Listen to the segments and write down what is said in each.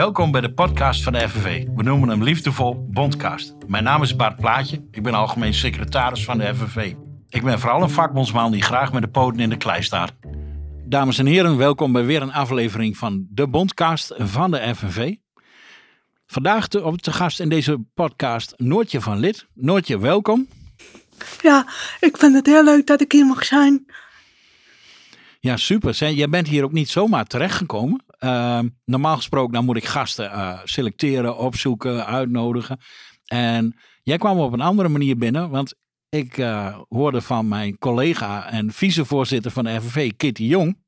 Welkom bij de podcast van de FNV. We noemen hem liefdevol Bondcast. Mijn naam is Bart Plaatje. Ik ben algemeen secretaris van de FNV. Ik ben vooral een vakbondsman die graag met de poten in de klei staat. Dames en heren, welkom bij weer een aflevering van de Bondcast van de FNV. Vandaag te, op te gast in deze podcast Noortje van Lid. Noortje, welkom. Ja, ik vind het heel leuk dat ik hier mag zijn. Ja, super. Jij bent hier ook niet zomaar terechtgekomen. Uh, normaal gesproken dan moet ik gasten eh, selecteren, opzoeken, uitnodigen. En jij kwam op een andere manier binnen, want ik eh, hoorde van mijn collega en vicevoorzitter van de FNV, Kitty Jong,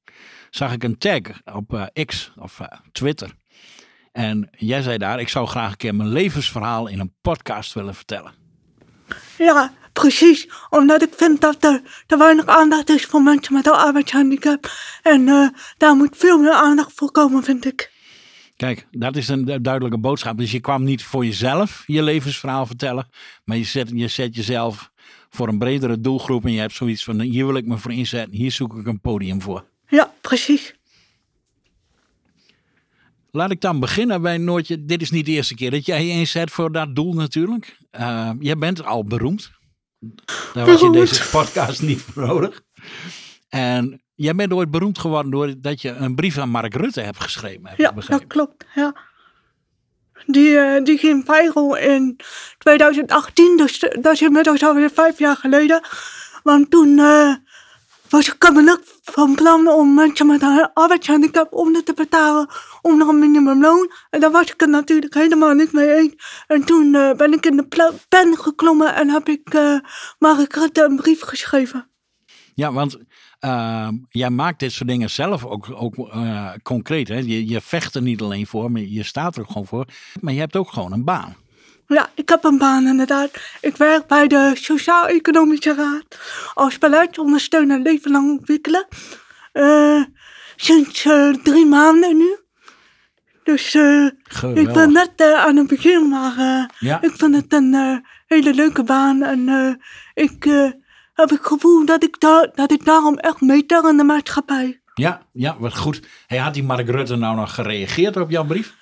zag ik een tag op eh, X of Twitter. En jij zei daar, ik zou graag een keer mijn levensverhaal in een podcast willen vertellen. Ja, precies. Omdat ik vind dat er te weinig aandacht is voor mensen met een arbeidshandicap. En eh, daar moet veel meer aandacht voor komen, vind ik. Kijk, dat is een du- duidelijke boodschap. Dus je kwam niet voor jezelf je levensverhaal vertellen, maar je zet, je zet jezelf voor een bredere doelgroep en je hebt zoiets van, hier wil ik me voor inzetten, hier zoek ik een podium voor. Ja, precies. Laat ik dan beginnen bij Noortje. Dit is niet de eerste keer dat jij je inzet voor dat doel natuurlijk. Uh, jij bent al beroemd. Daar was je in deze podcast niet voor nodig. En jij bent ooit beroemd geworden doordat je een brief aan Mark Rutte hebt geschreven. Heb Ja, dat klopt. Ja. Die, eh, die ging viral in 2018, dus eh, dat is inmiddels alweer vijf jaar geleden. Want toen eh, was kabinet van plan om mensen met een arbeidshandicap onder te betalen onder een minimumloon. En daar was ik het natuurlijk helemaal niet mee eens. En toen eh, ben ik in de pen geklommen en heb ik eh Mark Rutte een brief geschreven. Ja, want uh, jij maakt dit soort dingen zelf ook, ook uh, concreet. Hè? Je, je vecht er niet alleen voor, maar je staat er gewoon voor. Maar je hebt ook gewoon een baan. Ja, ik heb een baan inderdaad. Ik werk bij de Sociaal-Economische Raad als beleidsondersteuner leven lang ontwikkelen. Uh, sinds uh, drie maanden nu. Dus uh, ik ben net aan het begin, maar ja. ik vind het een hele leuke baan. En ik heb het gevoel dat ik, daar, dat ik daarom echt meetel in de maatschappij. Ja, ja, wat goed. Hey, had die Mark Rutte nou nog gereageerd op jouw brief?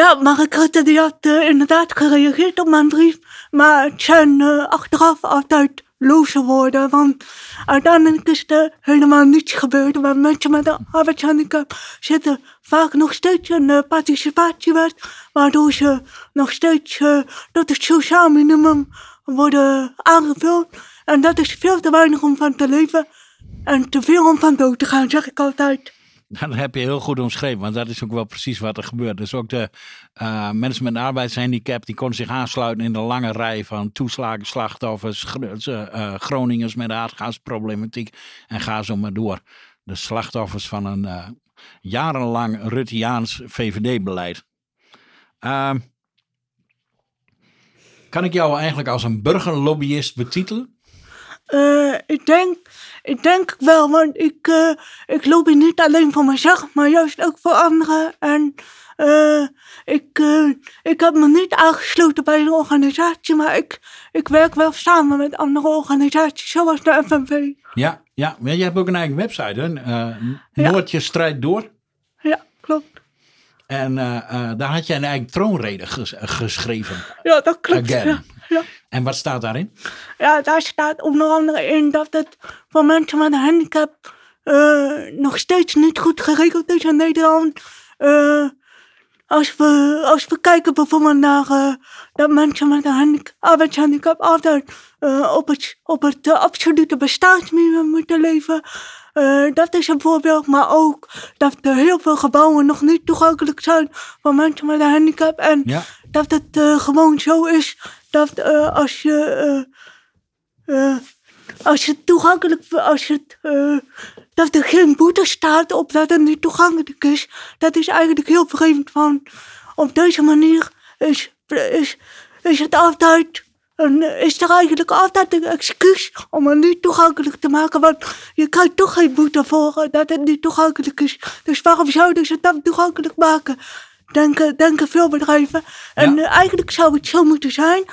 Ja, Mark Rutte die had uh, inderdaad gereageerd op mijn brief. Maar het zijn uh, achteraf altijd loze woorden. Want uiteindelijk is er helemaal niets gebeurd. Maar mensen met een arbeidshandicap zitten vaak nog steeds in de participatiewet. Waardoor ze nog steeds uh, tot het sociaal minimum worden aangevuld. En dat is veel te weinig om van te leven. En te veel om van dood te gaan, zeg ik altijd. Dat heb je heel goed omschreven, want dat is ook wel precies wat er gebeurt. Dus ook de uh, mensen met een arbeidshandicap, die konden zich aansluiten in de lange rij van toeslagen, slachtoffers, uh, Groningers met aardgasproblematiek en ga zo maar door. De slachtoffers van een uh, jarenlang Rutteaans VVD-beleid. Uh, kan ik jou eigenlijk als een burgerlobbyist betitelen? Uh, ik denk, ik denk wel, want ik, uh, ik lobby niet alleen voor mezelf, maar juist ook voor anderen. En uh, ik, ik heb me niet aangesloten bij een organisatie, maar ik, ik werk wel samen met andere organisaties, zoals de FNV. Ja, ja, maar je hebt ook een eigen website, hè? Ja. Noordje strijd door. Ja, klopt. En daar had jij een eigen troonrede ges geschreven. Ja, dat klopt. Ja. Ja. En wat staat daarin? Ja, daar staat onder andere in dat het voor mensen met een handicap uh, nog steeds niet goed geregeld is in Nederland. Uh, als, we, als we kijken bijvoorbeeld naar uh, dat mensen met een handicap, arbeidshandicap altijd op het, op het absolute bestaansminimum moeten leven. dat is een voorbeeld, maar ook dat er heel veel gebouwen nog niet toegankelijk zijn voor mensen met een handicap. En ja. dat het gewoon zo is dat uh, als je uh, uh, als je toegankelijk als je uh, dat er geen boete staat op dat het niet toegankelijk is, dat is eigenlijk heel vreemd. Van op deze manier is, is, is het altijd een, is er eigenlijk altijd een excuus om het niet toegankelijk te maken, want je krijgt toch geen boete voor dat het niet toegankelijk is. Dus waarom zouden ze het dan toegankelijk maken? Denken, denken veel bedrijven. En Ja. uh, eigenlijk zou het zo moeten zijn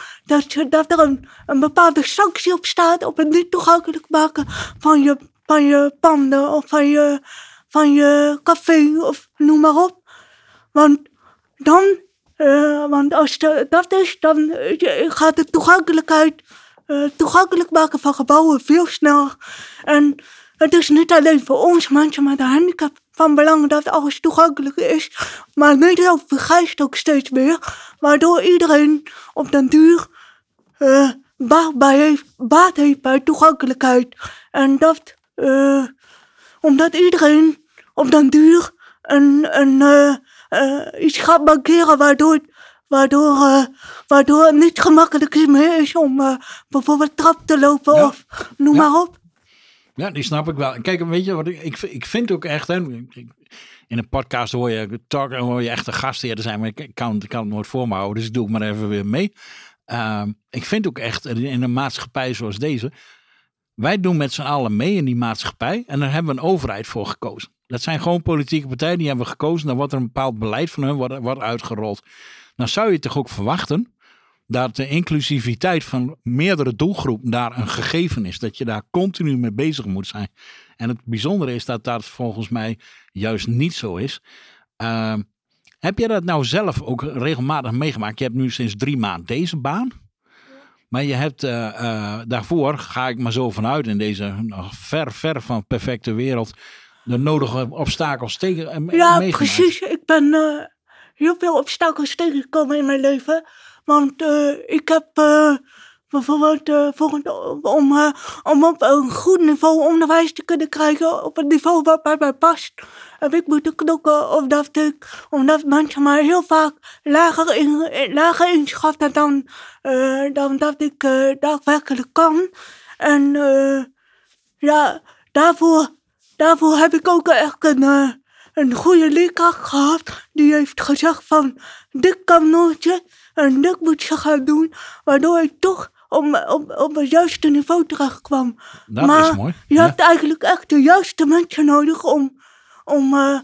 dat, er een, een bepaalde sanctie op staat op het niet toegankelijk maken van je, van je panden of van je, van je café of noem maar op. Want dan, eh, want als de- dat is, dan eh, gaat de toegankelijkheid, eh, toegankelijk maken van gebouwen veel sneller. En het is niet alleen voor ons mensen met een handicap van belang dat alles toegankelijk is, maar Nederland vergrijst ook steeds meer, waardoor iedereen op den duur eh, baat, bij heeft, baat heeft bij toegankelijkheid. En dat, eh, omdat iedereen op den duur een, een, eh, iets gaat markeren waardoor, waardoor, waardoor het niet gemakkelijk meer is om bijvoorbeeld trap te lopen Ja. of noem Ja. maar op. Ja, die snap ik wel. Kijk, weet je wat ik, ik, ik vind ook echt, in een podcast hoor je, talk, hoor je echt gastheer te zijn, maar ik ik kan, ik kan het nooit voor me houden, dus ik doe het maar even weer mee. Ehm, ik vind ook echt in een maatschappij zoals deze, wij doen met z'n allen mee in die maatschappij en daar hebben we een overheid voor gekozen. Dat zijn gewoon politieke partijen die hebben gekozen, dan wordt er een bepaald beleid van hun wordt, wordt uitgerold. Dan zou je toch ook verwachten dat de inclusiviteit van meerdere doelgroepen daar een gegeven is. Dat je daar continu mee bezig moet zijn. En het bijzondere is dat dat volgens mij juist niet zo is. Ehm, heb je dat nou zelf ook regelmatig meegemaakt? Je hebt nu sinds drie maanden deze baan. Maar je hebt eh, eh, daarvoor, ga ik maar zo vanuit in deze nog ver, ver van perfecte wereld, de nodige obstakels tegen eh, Ja, meegemaakt. precies. Ik ben heel veel obstakels tegengekomen in mijn leven. Want eh, ik heb eh, bijvoorbeeld eh, om, om op een goed niveau onderwijs te kunnen krijgen, op een niveau wat bij mij past, heb ik moeten knokken omdat, ik, omdat mensen mij heel vaak lager, in, lager inschatten dan, dan dat ik daadwerkelijk kan. En ja, daarvoor, daarvoor heb ik ook echt een, een goede leerkracht gehad. Die heeft gezegd van, dit kan nooit en dit moet je gaan doen. Waardoor ik toch op, op, op het juiste niveau terecht kwam. Dat maar is mooi. je Ja. hebt eigenlijk echt de juiste mensen nodig om, om, eh,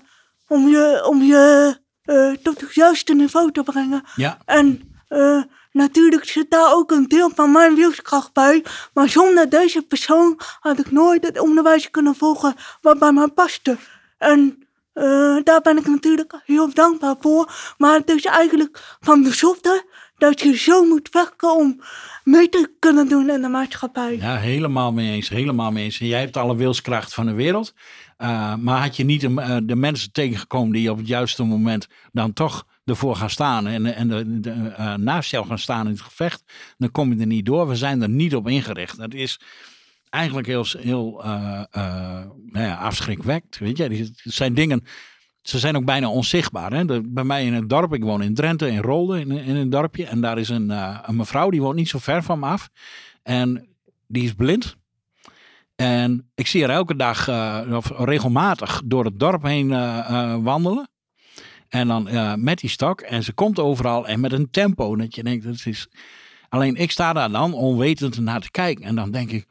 om je, om je eh, tot het juiste niveau te brengen. Ja, En eh, natuurlijk zit daar ook een deel van mijn wilskracht bij. Maar zonder deze persoon had ik nooit het onderwijs kunnen volgen wat bij mij paste. En daar ben ik natuurlijk heel dankbaar voor. Maar het is eigenlijk van bijzonder dat je zo moet werken om mee te kunnen doen in de maatschappij. Ja, helemaal mee eens. Helemaal mee eens. En jij hebt alle wilskracht van de wereld. Uh, maar had je niet de, uh, de, mensen tegengekomen die op het juiste moment dan toch ervoor gaan staan en, en de, de, uh, naast jou gaan staan in het gevecht, dan kom je er niet door. We zijn er niet op ingericht. Dat is eigenlijk heel, heel nou afschrikwekkend. Weet je, het zijn dingen. Ze zijn ook bijna onzichtbaar. Hè? Bij mij in het dorp, ik woon in Drenthe, in Rolde, in, een dorpje. En daar is een, uh, een mevrouw, die woont niet zo ver van me af. En die is blind. En ik zie haar elke dag, uh, of regelmatig, door het dorp heen uh, wandelen. En dan met die stok. En ze komt overal en met een tempo. Dat je denkt, dat is... Alleen ik sta daar dan onwetend naar te kijken. En dan denk ik,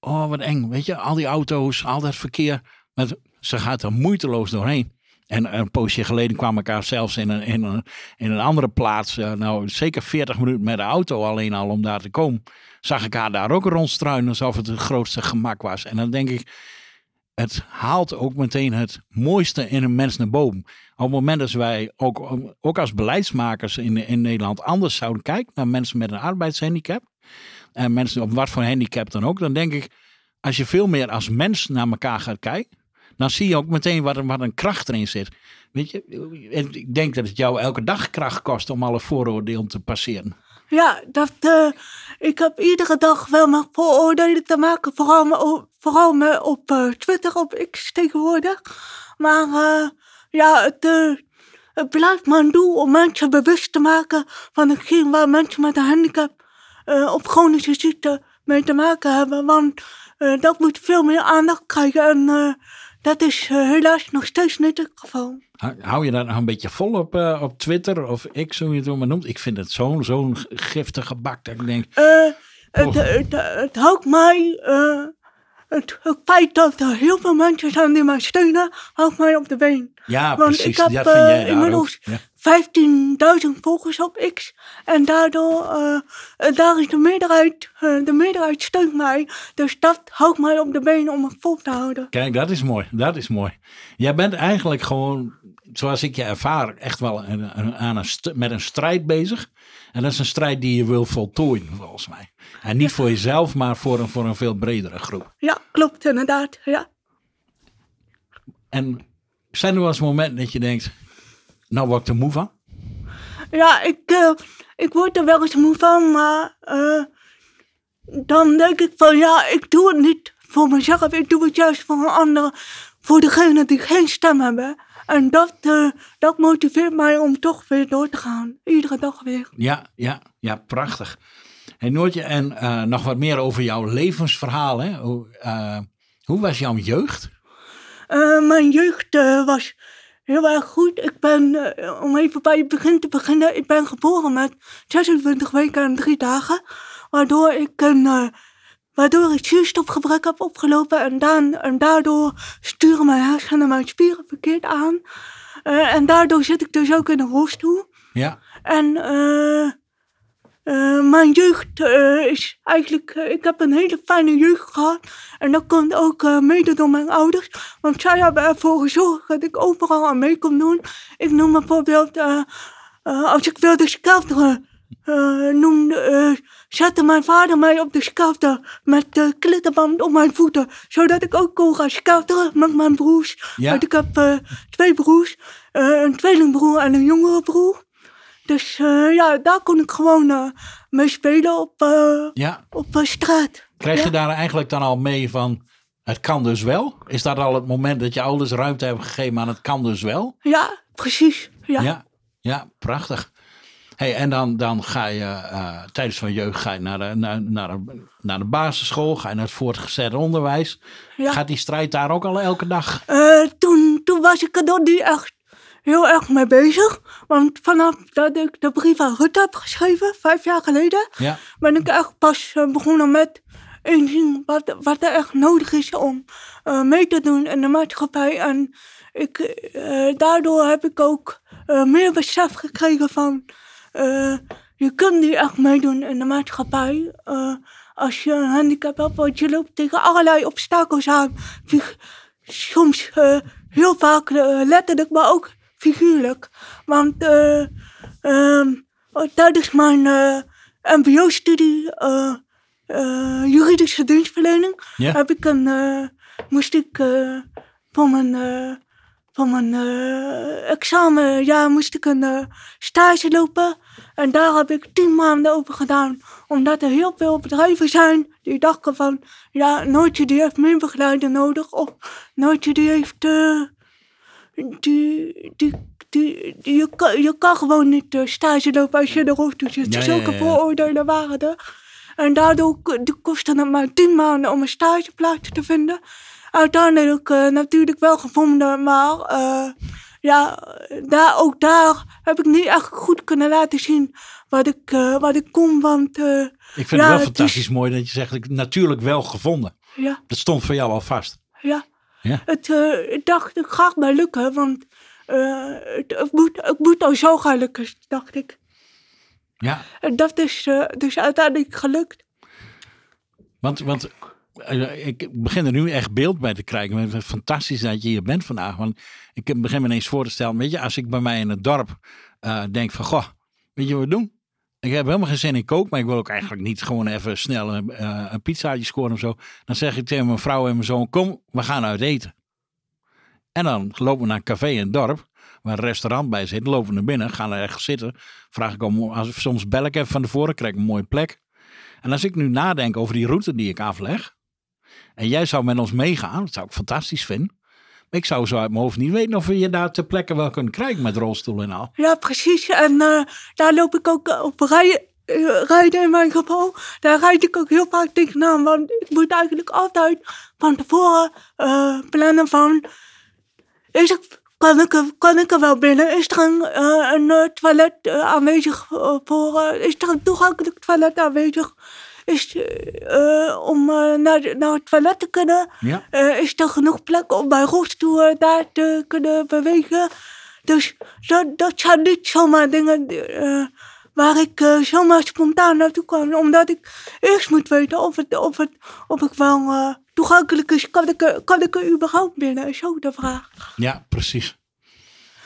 oh wat eng. Weet je, al die auto's, al dat verkeer. Met, ze gaat er moeiteloos doorheen. En een poosje geleden kwam ik haar zelfs in een, in een, in een andere plaats. Uh, nou, zeker 40 minuten met de auto alleen al om daar te komen. Zag ik haar daar ook rondstruinen alsof het het grootste gemak was. En dan denk ik, het haalt ook meteen het mooiste in een mens naar boven. Op het moment dat wij ook, ook als beleidsmakers in, in Nederland anders zouden kijken naar mensen met een arbeidshandicap. En mensen op wat voor handicap dan ook. Dan denk ik, als je veel meer als mens naar elkaar gaat kijken dan zie je ook meteen wat, wat een kracht erin zit. Weet je, ik denk dat het jou elke dag kracht kost om alle vooroordelen te passeren. Ja, dat, uh, ik heb iedere dag wel met vooroordelen te maken, vooral, me, vooral me op uh, Twitter, op X tegenwoordig. Maar uh, ja, het, blijft mijn doel om mensen bewust te maken van hetgeen waar mensen met een handicap of chronische ziekte mee te maken hebben. Want dat moet veel meer aandacht krijgen en dat is uh, helaas nog steeds niet het geval. Hou je dat nou een beetje vol op, uh, op Twitter of X, hoe je het maar noemt? Ik vind het zo'n zo'n giftige bak dat ik denk... Uh, het, het, het, houdt mij... uh, Het, het, feit dat er heel veel mensen zijn die mij steunen, houdt mij op de been. Ja, Want precies. ik heb jij inmiddels ja. 15.000 volgers op X. En daardoor, daar is de meerderheid, de meerderheid steunt mij. Dus dat houdt mij op de been om het vol te houden. Kijk, dat is mooi. Dat is mooi. Jij bent eigenlijk gewoon zoals ik je ervaar, echt wel een, een, aan een met een strijd bezig. En dat is een strijd die je wil voltooien, volgens mij. En niet voor jezelf, maar voor een, voor een veel bredere groep. Ja, klopt inderdaad. Ja. En zijn er wel eens momenten dat je denkt, nou word ik er moe van? Ja, ik, eh, ik word er wel eens moe van, maar eh, dan denk ik van ja, ik doe het niet voor mezelf. Ik doe het juist voor een ander, voor degene die geen stem hebben. En dat, eh, dat motiveert mij om toch weer door te gaan. Iedere dag weer. Ja, ja, ja, prachtig. Hey Noortje, en eh, nog wat meer over jouw levensverhaal. Hè? Hoe, eh, hoe was jouw jeugd? Mijn jeugd was heel erg goed. Ik ben, om even bij het begin te beginnen, ik ben geboren met 26 weken en 3 dagen. Waardoor ik een, waardoor ik zuurstofgebrek heb opgelopen en, dan, en daardoor sturen mijn hersenen mijn spieren verkeerd aan. Eh, en daardoor zit ik dus ook in een rolstoel. Ja, En eh, eh, mijn jeugd is eigenlijk. ik heb een hele fijne jeugd gehad. En dat komt ook mede door mijn ouders. Want zij hebben ervoor gezorgd dat ik overal aan mee kon doen. Ik noem bijvoorbeeld. als ik wilde skelteren. Eh noemde, eh, zette mijn vader mij op de skelter met de klittenband op mijn voeten. Zodat ik ook kon gaan skelteren met mijn broers. Ja. Want ik heb eh, twee broers. een tweelingbroer en een jongere broer. Dus ja, daar kon ik gewoon eh, mee spelen op, eh, ja. op straat. Krijg je daar eigenlijk dan al mee van, het kan dus wel? Is dat al het moment dat je ouders ruimte hebben gegeven aan het kan dus wel? Ja, precies. Ja. Ja, ja, prachtig. Hey, en dan, dan ga je eh, tijdens van jeugd ga je naar, de, naar, naar, de, naar de basisschool, ga je naar het voortgezet onderwijs. Ja. Gaat die strijd daar ook al elke dag? Eh, toen, toen was ik er nog niet echt heel erg mee bezig. Want vanaf dat ik de brief aan Rutte heb geschreven, vijf jaar geleden, Ja, ben ik echt pas eh, begonnen met inzien wat, wat er echt nodig is om mee te doen in de maatschappij. En ik, daardoor heb ik ook meer besef gekregen van eh, je kunt niet echt meedoen in de maatschappij. eh, als je een handicap hebt, want je loopt tegen allerlei obstakels aan. Soms eh, heel vaak letterlijk, maar ook figuurlijk. Want eh, ehm, tijdens mijn MBO-studie juridische dienstverlening Ja. heb ik een, moest ik voor mijn, voor mijn eh, examenjaar moest ik een eh, stage lopen. En daar heb ik tien maanden over gedaan. Omdat er heel veel bedrijven zijn die dachten van... Ja, Noortje die heeft meer begeleider nodig. Of Noortje die heeft... eh, die, die, die, die- je, kan, je kan gewoon niet stage lopen als je de rolstoel zit. Ja, Zulke ja, ja. vooroordelen waren er. En daardoor kostte het maar tien maanden om een stageplaats te vinden. Uiteindelijk eh, natuurlijk wel gevonden, maar eh, ja, daar, ook daar heb ik niet echt goed kunnen laten zien wat ik, eh, wat ik kon. Want ik vind Ja, het wel het is- fantastisch mooi dat je zegt, ik natuurlijk wel gevonden. ja, Dat stond voor jou al vast. ja. Ja. Het, ik dacht, het gaat mij lukken, want het, het moet, het moet al zo gaan lukken, dacht ik. Ja, En dat is dus uiteindelijk gelukt. want, want ik begin er nu echt beeld bij te krijgen. Het is fantastisch dat je hier bent vandaag. Want ik begin me ineens voor te stellen, weet je, als ik bij mij in het dorp eh, denk van, goh, weet je wat we doen? Ik heb helemaal geen zin in kook, maar ik wil ook eigenlijk niet gewoon even snel een, eh, pizzaatje scoren of zo. Dan zeg ik tegen mijn vrouw en mijn zoon, kom, we gaan uit eten. En dan lopen we naar een café in het dorp, waar een restaurant bij zit. Lopen we naar binnen, gaan er ergens zitten. Vraag ik om, als, soms bel ik even van tevoren, krijg ik een mooie plek. En als ik nu nadenk over die route die ik afleg, en jij zou met ons meegaan, dat zou ik fantastisch vinden. Maar ik zou zo uit mijn hoofd niet weten of we je daar ter plekke wel kunnen krijgen met rolstoel en al. Ja, precies. En eh, daar loop ik ook op rijden, eh, rijden in mijn geval. Daar rijd ik ook heel vaak tegenaan. Want ik moet eigenlijk altijd van tevoren eh, plannen van... Is het, kan, ik er, kan ik er wel binnen? Is er een, eh, een eh, toilet eh, aanwezig eh, voor... eh, is er een toegankelijk toilet aanwezig? Is, eh, eh, om eh, naar, de- naar het toilet te kunnen? Ja. Is er genoeg plek om mijn rolstoel daar te kunnen bewegen? Dus dat, dat zijn niet zomaar dingen waar ik zomaar spontaan naartoe kan. Omdat ik eerst moet weten of het, of het, of ik wel toegankelijk is. Kan ik, er, kan ik er überhaupt binnen? Is ook de vraag. Ja, precies.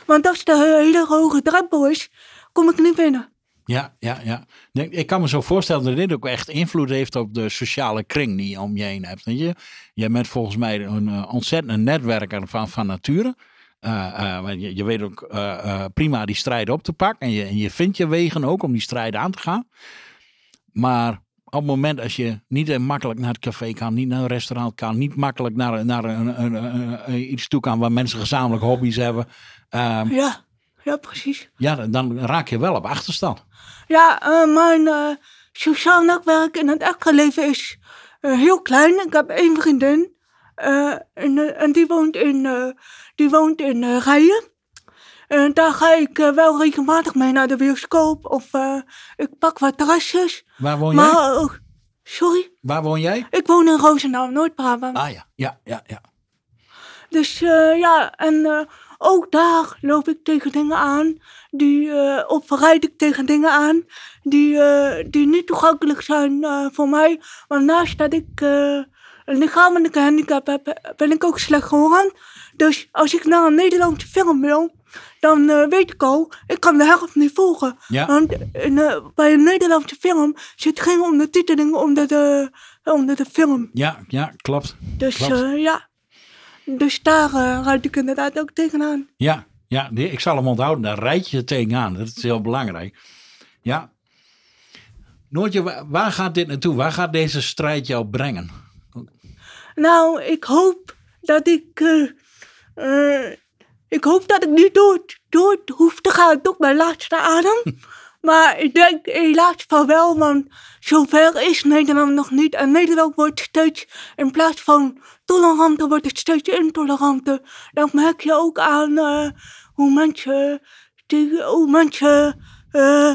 Want als de hele hoge drempel is, kom ik niet binnen. Ja, ja, ja. Ik- kan me zo voorstellen dat dit ook echt invloed heeft op de sociale kring die je om je heen hebt. Je? Je bent volgens mij een eh, ontzettende netwerker van, van nature. Eh, eh, je, je weet ook prima die strijd op te pakken. En je, en je vindt je wegen ook om die strijd aan te gaan. Maar op het moment als je niet makkelijk naar het café kan, niet naar een restaurant kan, niet makkelijk naar, naar een- een- iets toe kan waar mensen gezamenlijk hobby's hebben. ehm, Ja, ja, precies. ja, dan- raak je wel op achterstand. Ja, eh, mijn eh, sociaal netwerk in het echte leven is eh, heel klein. Ik heb één vriendin. en, en die woont in, die woont in Rijen. En daar ga ik wel regelmatig mee naar de bioscoop. Of ik pak wat terrasjes. Waar woon jij? Maar, oh, sorry, Waar woon jij? ik woon in Roosendaal, Noord-Brabant. Ah ja, ja, ja, ja. Dus ja, en ook daar loop ik tegen dingen aan. Die, eh of rijd ik tegen dingen aan die, eh, die niet toegankelijk zijn eh, voor mij. Want naast dat ik een lichamelijke handicap heb, ben ik ook slechthorend. Dus als ik naar een Nederlandse film wil, dan weet ik al, ik kan de helft niet volgen. Ja. Want bij een Nederlandse film zit geen ondertiteling onder de, onder de film. Ja, ja, klopt. Dus Klopt. ja. Dus daar rijd ik inderdaad ook tegenaan. Ja, ja ik zal hem onthouden. Daar rijd je tegenaan. Dat is heel belangrijk. Ja. Noortje, wa- waar gaat dit naartoe? Waar gaat deze strijd jou brengen? Nou, ik hoop dat ik. eh, eh, ik hoop dat ik niet dood, dood hoef te gaan tot mijn laatste adem. maar ik denk helaas van wel, want zover is Nederland nog niet. En Nederland wordt steeds, in plaats van toleranter, wordt het steeds intoleranter. Dat merk je ook aan eh, hoe mensen, eh,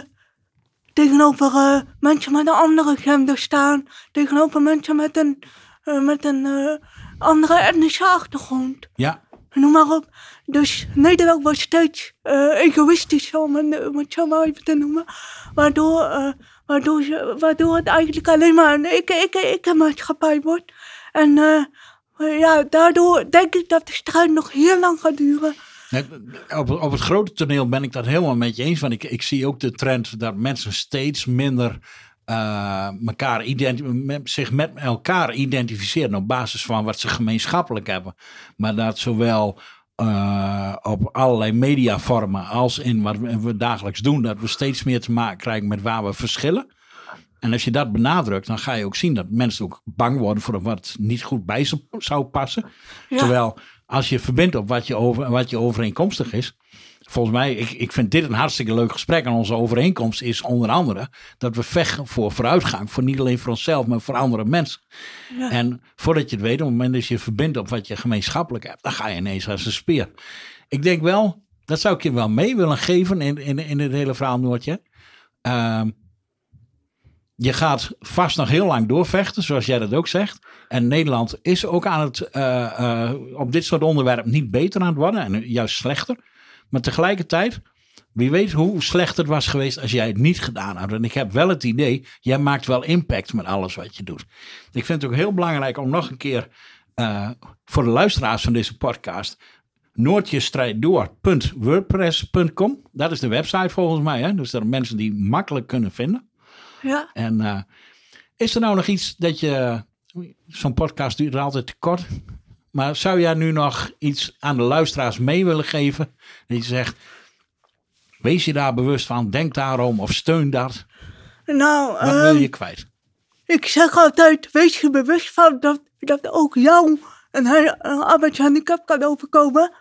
tegenover eh, mensen met een andere gender staan. Tegenover mensen met een, met een andere etnische achtergrond. Ja, Noem maar op. Dus Nederland wordt steeds eh egoïstischer, om het, zo maar even te noemen. Waardoor, eh, waardoor, waardoor het eigenlijk alleen maar een ik, ik, ik maatschappij wordt. En eh, ja, daardoor denk ik dat de strijd nog heel lang gaat duren. Op, op het grote toneel ben ik dat helemaal met je eens. Want ik, ik zie ook de trend dat mensen steeds minder elkaar met- zich met elkaar identificeren op basis van wat ze gemeenschappelijk hebben. Maar dat zowel eh, op allerlei mediavormen als in wat we, dagelijks doen, dat we steeds meer te maken krijgen met waar we verschillen. En als je dat benadrukt, dan ga je ook zien dat mensen ook bang worden voor wat niet goed bij ze zou passen. Ja. Terwijl als je verbindt op wat je, over, wat je overeenkomstig is. Volgens mij, ik, ik vind dit een hartstikke leuk gesprek. En onze overeenkomst is onder andere dat we vechten voor vooruitgang. Voor niet alleen voor onszelf, maar voor andere mensen. Ja. En voordat je het weet, op het moment dat je verbindt op wat je gemeenschappelijk hebt, dan ga je ineens als een speer. Ik denk wel, dat zou ik je wel mee willen geven in, in, in het hele verhaal Noortje. Ehm, je gaat vast nog heel lang doorvechten, zoals jij dat ook zegt. En Nederland is ook aan het, eh, eh, op dit soort onderwerp niet beter aan het worden. En juist slechter. Maar tegelijkertijd, wie weet hoe slecht het was geweest als jij het niet gedaan had. En ik heb wel het idee, jij maakt wel impact met alles wat je doet. Ik vind het ook heel belangrijk om nog een keer eh, voor de luisteraars van deze podcast. Noordjestrijddoor.wordpress.com. Dat is de website volgens mij. Hè? Dus dat mensen die makkelijk kunnen vinden. Ja. En eh, is er nou nog iets dat je. Zo'n podcast duurt altijd te kort. Maar zou jij nu nog iets aan de luisteraars mee willen geven? Dat je zegt. Wees je daar bewust van, denk daarom of steun dat. Nou, Wat ehm, wil je kwijt? ik zeg altijd, wees je bewust van dat, dat ook jou een, een arbeidshandicap kan overkomen.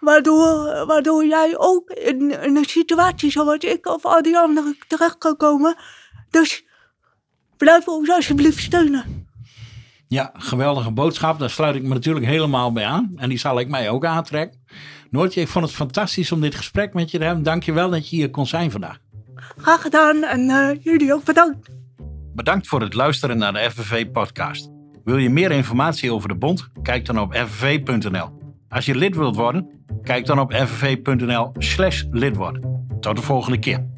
Waardoor, waardoor jij ook in, in een situatie zoals ik of al die anderen terecht kan komen. Dus blijf ons alsjeblieft steunen. Ja, geweldige boodschap. Daar sluit ik me natuurlijk helemaal bij aan. En die zal ik mij ook aantrekken. Noortje, ik vond het fantastisch om dit gesprek met je te hebben. Dank je wel dat je hier kon zijn vandaag. Graag gedaan en eh, jullie ook bedankt. Bedankt voor het luisteren naar de FNV-podcast. Wil je meer informatie over de bond? Kijk dan op fnv.nl. Als je lid wilt worden, kijk dan op fnv.nl slash lid worden. Tot de volgende keer.